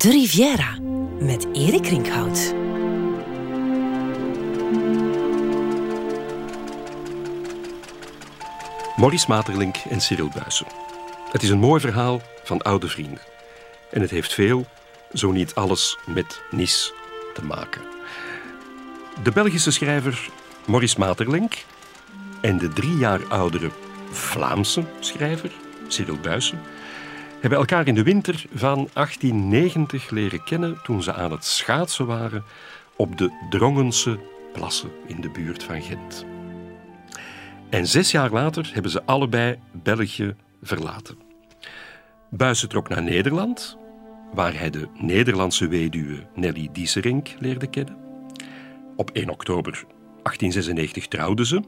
De Riviera met Erik Rinkhout. Maurice Materlink en Cyril Buijsen. Het is een mooi verhaal van oude vrienden. En het heeft veel, zo niet alles, met Nis te maken. De Belgische schrijver Maurice Materlink en de drie jaar oudere Vlaamse schrijver Cyril Buijsen hebben elkaar in de winter van 1890 leren kennen toen ze aan het schaatsen waren op de Drongense plassen in de buurt van Gent. En zes jaar later hebben ze allebei België verlaten. Buijsen trok naar Nederland, waar hij de Nederlandse weduwe Nelly Dieserink leerde kennen. Op 1 oktober 1896 trouwden ze.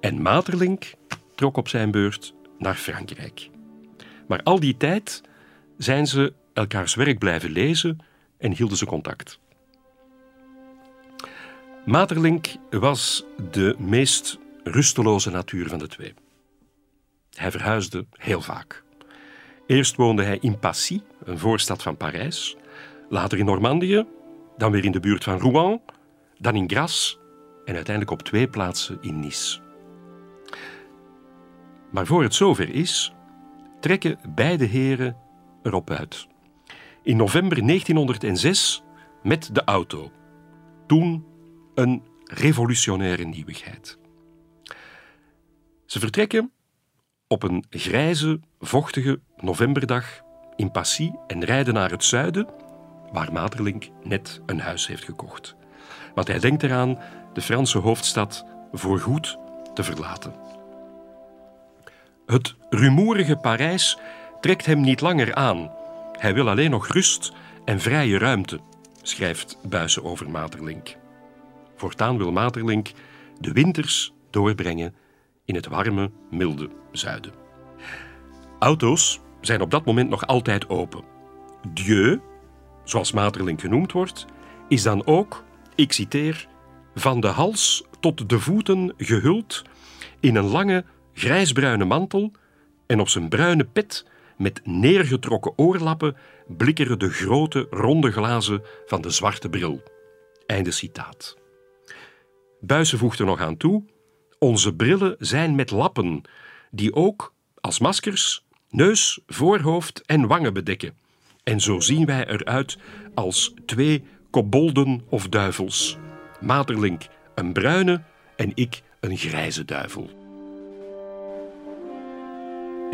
En Materlink trok op zijn beurt naar Frankrijk. Maar al die tijd zijn ze elkaars werk blijven lezen en hielden ze contact. Materlink was de meest rusteloze natuur van de twee. Hij verhuisde heel vaak. Eerst woonde hij in Passy, een voorstad van Parijs, later in Normandië, dan weer in de buurt van Rouen, dan in Grasse en uiteindelijk op twee plaatsen in Nice. Maar voor het zover is, trekken beide heren erop uit. In november 1906 met de auto. Toen een revolutionaire nieuwigheid. Ze vertrekken op een grijze, vochtige novemberdag in Passy en rijden naar het zuiden, waar Maderlink net een huis heeft gekocht. Want hij denkt eraan de Franse hoofdstad voorgoed te verlaten. Het rumoerige Parijs trekt hem niet langer aan. Hij wil alleen nog rust en vrije ruimte, schrijft Buijsen over Materlink. Voortaan wil Materlink de winters doorbrengen in het warme, milde zuiden. Auto's zijn op dat moment nog altijd open. Dieu, zoals Materlink genoemd wordt, is dan ook, ik citeer, van de hals tot de voeten gehuld in een lange grijsbruine mantel en op zijn bruine pet met neergetrokken oorlappen blikkeren de grote ronde glazen van de zwarte bril. Einde citaat. Buissen voegt er nog aan toe: Onze brillen zijn met lappen, die ook als maskers neus, voorhoofd en wangen bedekken. En zo zien wij eruit als twee kobolden of duivels. Materlink een bruine en ik een grijze duivel.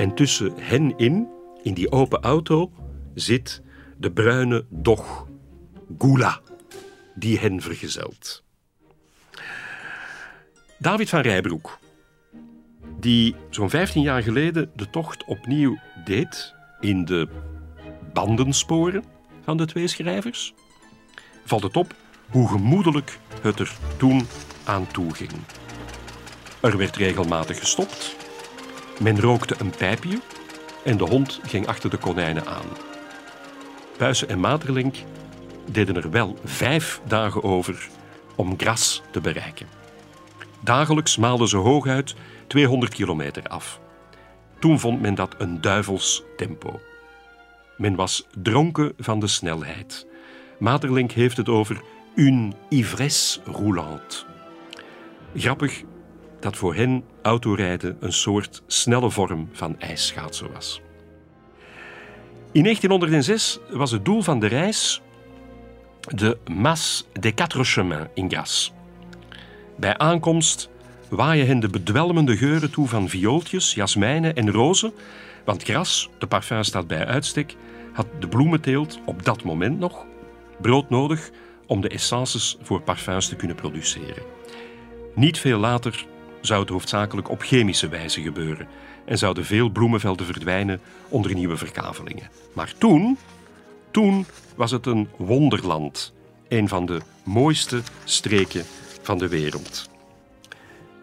En tussen hen in, in die open auto, zit de bruine dog, Gula, die hen vergezelt. David van Rijbroek, die zo'n 15 jaar geleden de tocht opnieuw deed in de bandensporen van de twee schrijvers, valt het op hoe gemoedelijk het er toen aan toe ging. Er werd regelmatig gestopt, men rookte een pijpje en de hond ging achter de konijnen aan. Buizen en Materlink deden er wel vijf dagen over om Gras te bereiken. Dagelijks maalden ze hooguit 200 kilometer af. Toen vond men dat een duivels tempo. Men was dronken van de snelheid. Materlink heeft het over une ivresse roulante. Grappig dat voor hen autorijden een soort snelle vorm van ijsschaatsen was. In 1906 was het doel van de reis de Mas des Quatre Chemins in Gas. Bij aankomst waaien hen de bedwelmende geuren toe van viooltjes, jasmijnen en rozen, want gras, de parfum staat bij uitstek, had de bloementeelt op dat moment nog brood nodig om de essences voor parfums te kunnen produceren. Niet veel later zou het hoofdzakelijk op chemische wijze gebeuren en zouden veel bloemenvelden verdwijnen onder nieuwe verkavelingen. Maar toen, toen was het een wonderland, een van de mooiste streken van de wereld.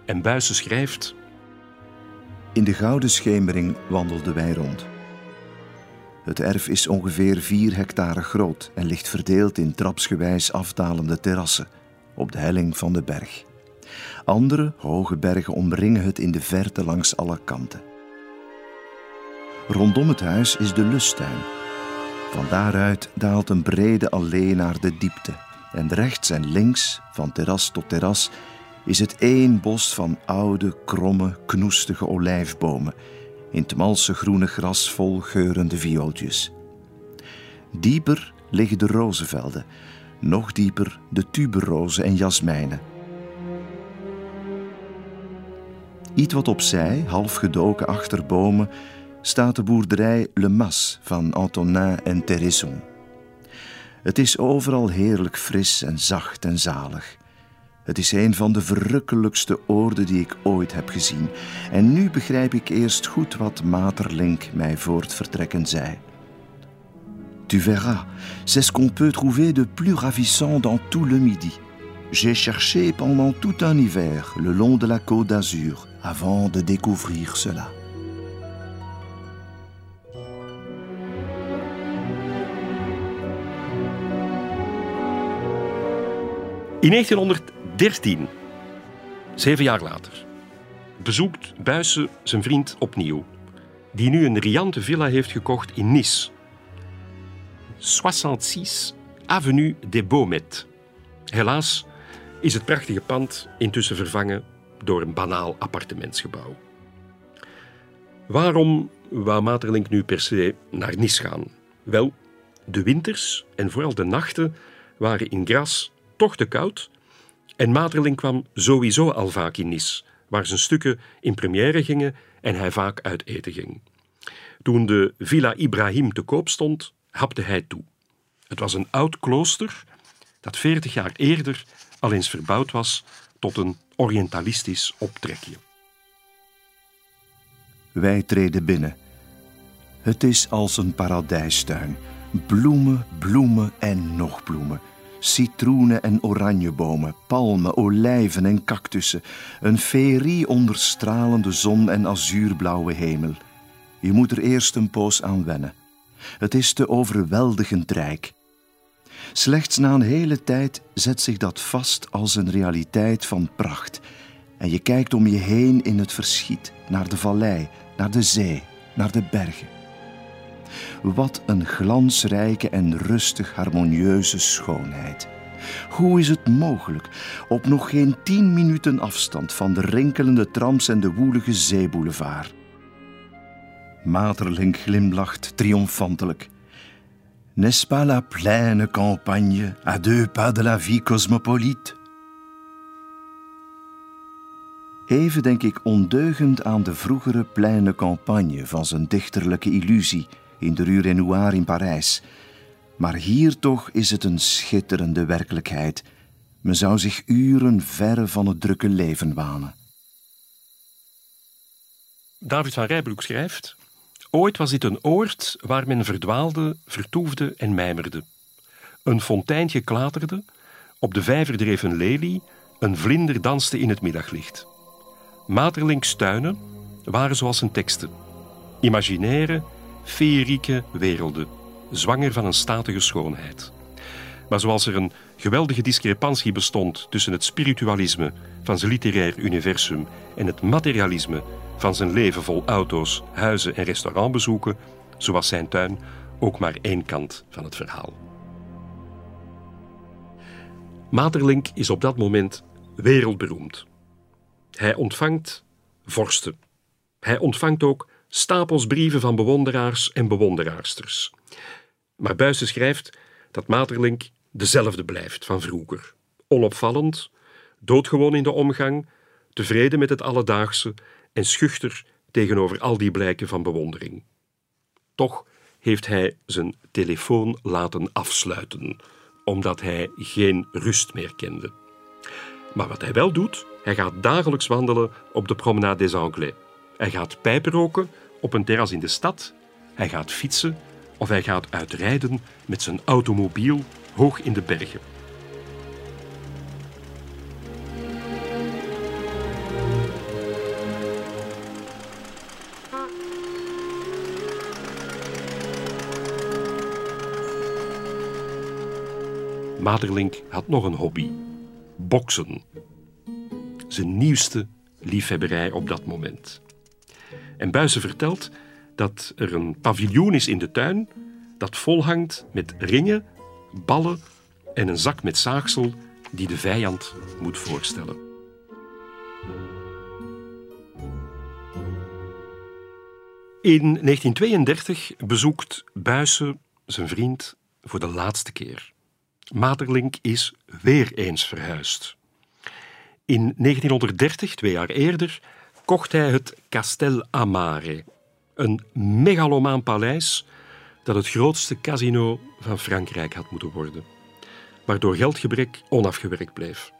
En Buijsen schrijft... In de gouden schemering wandelden wij rond. Het erf is ongeveer vier hectare groot en ligt verdeeld in trapsgewijs afdalende terrassen op de helling van de berg. Andere hoge bergen omringen het in de verte langs alle kanten. Rondom het huis is de lusttuin. Van daaruit daalt een brede allee naar de diepte. En rechts en links, van terras tot terras, is het één bos van oude, kromme, knoestige olijfbomen, in het malse groene gras vol geurende viooltjes. Dieper liggen de rozenvelden, nog dieper de tuberrozen en jasmijnen. Iets wat opzij, half gedoken achter bomen, staat de boerderij Le Mas van Antonin en Thérisson. Het is overal heerlijk fris en zacht en zalig. Het is een van de verrukkelijkste oorden die ik ooit heb gezien. En nu begrijp ik eerst goed wat Materlink mij voor het vertrekken zei. Tu verras, c'est ce qu'on peut trouver de plus ravissant dans tout le Midi. J'ai cherché pendant tout un hiver le long de la côte d'Azur avant de découvrir cela. In 1913, zeven jaar later, bezoekt Buisse zijn vriend opnieuw, die nu een riante villa heeft gekocht in Nice. 66 Avenue des Baumettes. Helaas is het prachtige pand intussen vervangen door een banaal appartementsgebouw. Waarom wou Materlink nu per se naar Nice gaan? Wel, de winters en vooral de nachten waren in Gras toch te koud en Materlink kwam sowieso al vaak in Nice, waar zijn stukken in première gingen en hij vaak uit eten ging. Toen de Villa Ibrahim te koop stond, hapte hij toe. Het was een oud klooster dat veertig jaar eerder al eens verbouwd was tot een orientalistisch optrekje. Wij treden binnen. Het is als een paradijstuin. Bloemen, bloemen en nog bloemen. Citroenen en oranjebomen, palmen, olijven en cactussen. Een feerie onder stralende zon en azuurblauwe hemel. Je moet er eerst een poos aan wennen. Het is te overweldigend rijk. Slechts na een hele tijd zet zich dat vast als een realiteit van pracht. En je kijkt om je heen in het verschiet, naar de vallei, naar de zee, naar de bergen. Wat een glansrijke en rustig harmonieuze schoonheid. Hoe is het mogelijk, op nog geen tien minuten afstand van de rinkelende trams en de woelige zeeboulevard? Materlink glimlacht triomfantelijk. N'est-ce pas la pleine campagne, à deux pas de la vie cosmopolite? Even denk ik ondeugend aan de vroegere pleine campagne van zijn dichterlijke illusie in de Rue Renoir in Parijs. Maar hier toch is het een schitterende werkelijkheid. Men zou zich uren verre van het drukke leven wanen. David van Rijbroek schrijft: Ooit was dit een oord waar men verdwaalde, vertoefde en mijmerde. Een fonteintje klaterde, op de vijver dreef een lelie, een vlinder danste in het middaglicht. Materlinks tuinen waren zoals zijn teksten. Imaginaire, feerieke werelden, zwanger van een statige schoonheid. Maar zoals er een geweldige discrepantie bestond tussen het spiritualisme van zijn literair universum en het materialisme van zijn leven vol auto's, huizen en restaurantbezoeken, zo was zijn tuin ook maar één kant van het verhaal. Materlink is op dat moment wereldberoemd. Hij ontvangt vorsten. Hij ontvangt ook stapels brieven van bewonderaars en bewonderaarsters. Maar Buysse schrijft dat Materlink dezelfde blijft van vroeger. Onopvallend, doodgewoon in de omgang, tevreden met het alledaagse en schuchter tegenover al die blijken van bewondering. Toch heeft hij zijn telefoon laten afsluiten, omdat hij geen rust meer kende. Maar wat hij wel doet, hij gaat dagelijks wandelen op de Promenade des Anglais. Hij gaat pijpen roken op een terras in de stad. Hij gaat fietsen of hij gaat uitrijden met zijn automobiel hoog in de bergen. Maderlink had nog een hobby: boksen. Zijn nieuwste liefhebberij op dat moment. En Buizen vertelt dat er een paviljoen is in de tuin dat volhangt met ringen, ballen en een zak met zaagsel die de vijand moet voorstellen. In 1932 bezoekt Buisse zijn vriend voor de laatste keer. Materlink is weer eens verhuisd. In 1930, twee jaar eerder, kocht hij het Castel Amare, een megalomaan paleis dat het grootste casino van Frankrijk had moeten worden, waardoor geldgebrek onafgewerkt bleef.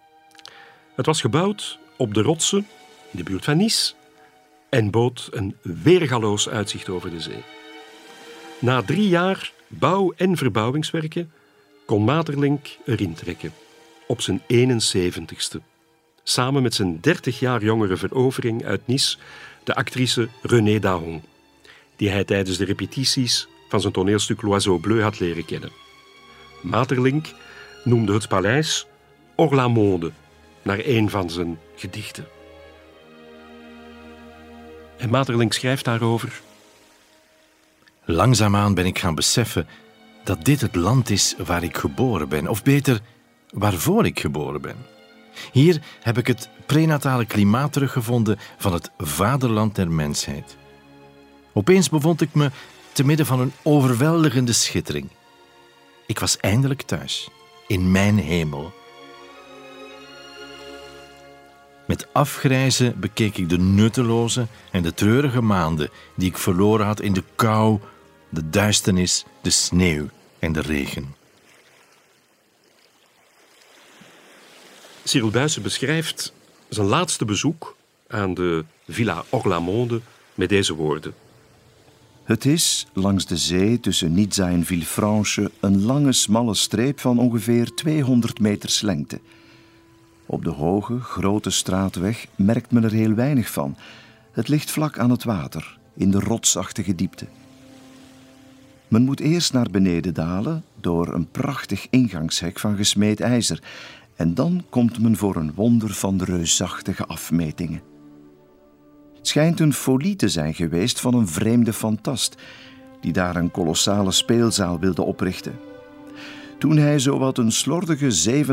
Het was gebouwd op de rotsen in de buurt van Nice en bood een weergaloos uitzicht over de zee. Na drie jaar bouw- en verbouwingswerken kon Materlink erin trekken, op zijn 71ste, samen met zijn 30 jaar jongere verovering uit Nice, de actrice Renée Daron, die hij tijdens de repetities van zijn toneelstuk L'Oiseau Bleu had leren kennen. Materlink noemde het paleis Orlamonde, naar een van zijn gedichten. En Materlink schrijft daarover. Langzaamaan ben ik gaan beseffen dat dit het land is waar ik geboren ben, of beter, waarvoor ik geboren ben. Hier heb ik het prenatale klimaat teruggevonden van het vaderland der mensheid. Opeens bevond ik me te midden van een overweldigende schittering. Ik was eindelijk thuis, in mijn hemel. Met afgrijzen bekeek ik de nutteloze en de treurige maanden die ik verloren had in de kou, de duisternis, de sneeuw en de regen. Cyril Buysse beschrijft zijn laatste bezoek aan de Villa Orlamonde met deze woorden. Het is langs de zee tussen Nizza en Villefranche een lange, smalle streep van ongeveer 200 meters lengte. Op de hoge, grote straatweg merkt men er heel weinig van. Het ligt vlak aan het water, in de rotsachtige diepte. Men moet eerst naar beneden dalen door een prachtig ingangshek van gesmeed ijzer. En dan komt men voor een wonder van reusachtige afmetingen. Schijnt een folie te zijn geweest van een vreemde fantast, die daar een kolossale speelzaal wilde oprichten. Toen hij zowat een slordige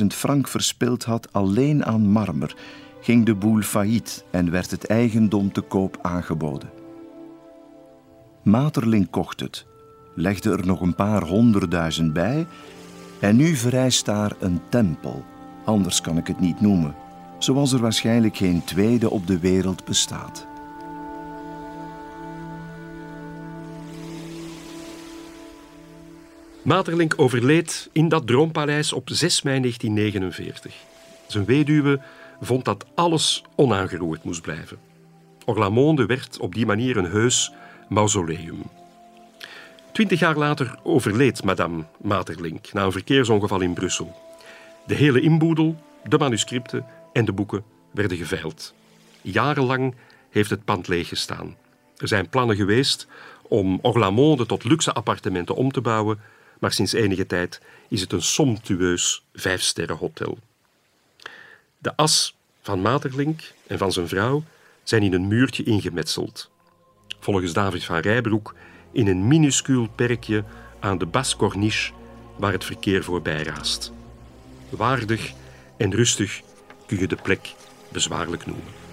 700.000 frank verspild had alleen aan marmer, ging de boel failliet en werd het eigendom te koop aangeboden. Materling kocht het, legde er nog een paar honderdduizend bij en nu verrijst daar een tempel, anders kan ik het niet noemen, zoals er waarschijnlijk geen tweede op de wereld bestaat. Materlink overleed in dat droompaleis op 6 mei 1949. Zijn weduwe vond dat alles onaangeroerd moest blijven. Orlamonde werd op die manier een heus mausoleum. Twintig jaar later overleed madame Materlink na een verkeersongeval in Brussel. De hele inboedel, de manuscripten en de boeken werden geveild. Jarenlang heeft het pand leeg gestaan. Er zijn plannen geweest om Orlamonde tot luxe appartementen om te bouwen, maar sinds enige tijd is het een somptueus vijfsterrenhotel. De as van Materlink en van zijn vrouw zijn in een muurtje ingemetseld. Volgens David van Rijbroek in een minuscuul perkje aan de Bas Corniche waar het verkeer voorbij raast. Waardig en rustig kun je de plek bezwaarlijk noemen.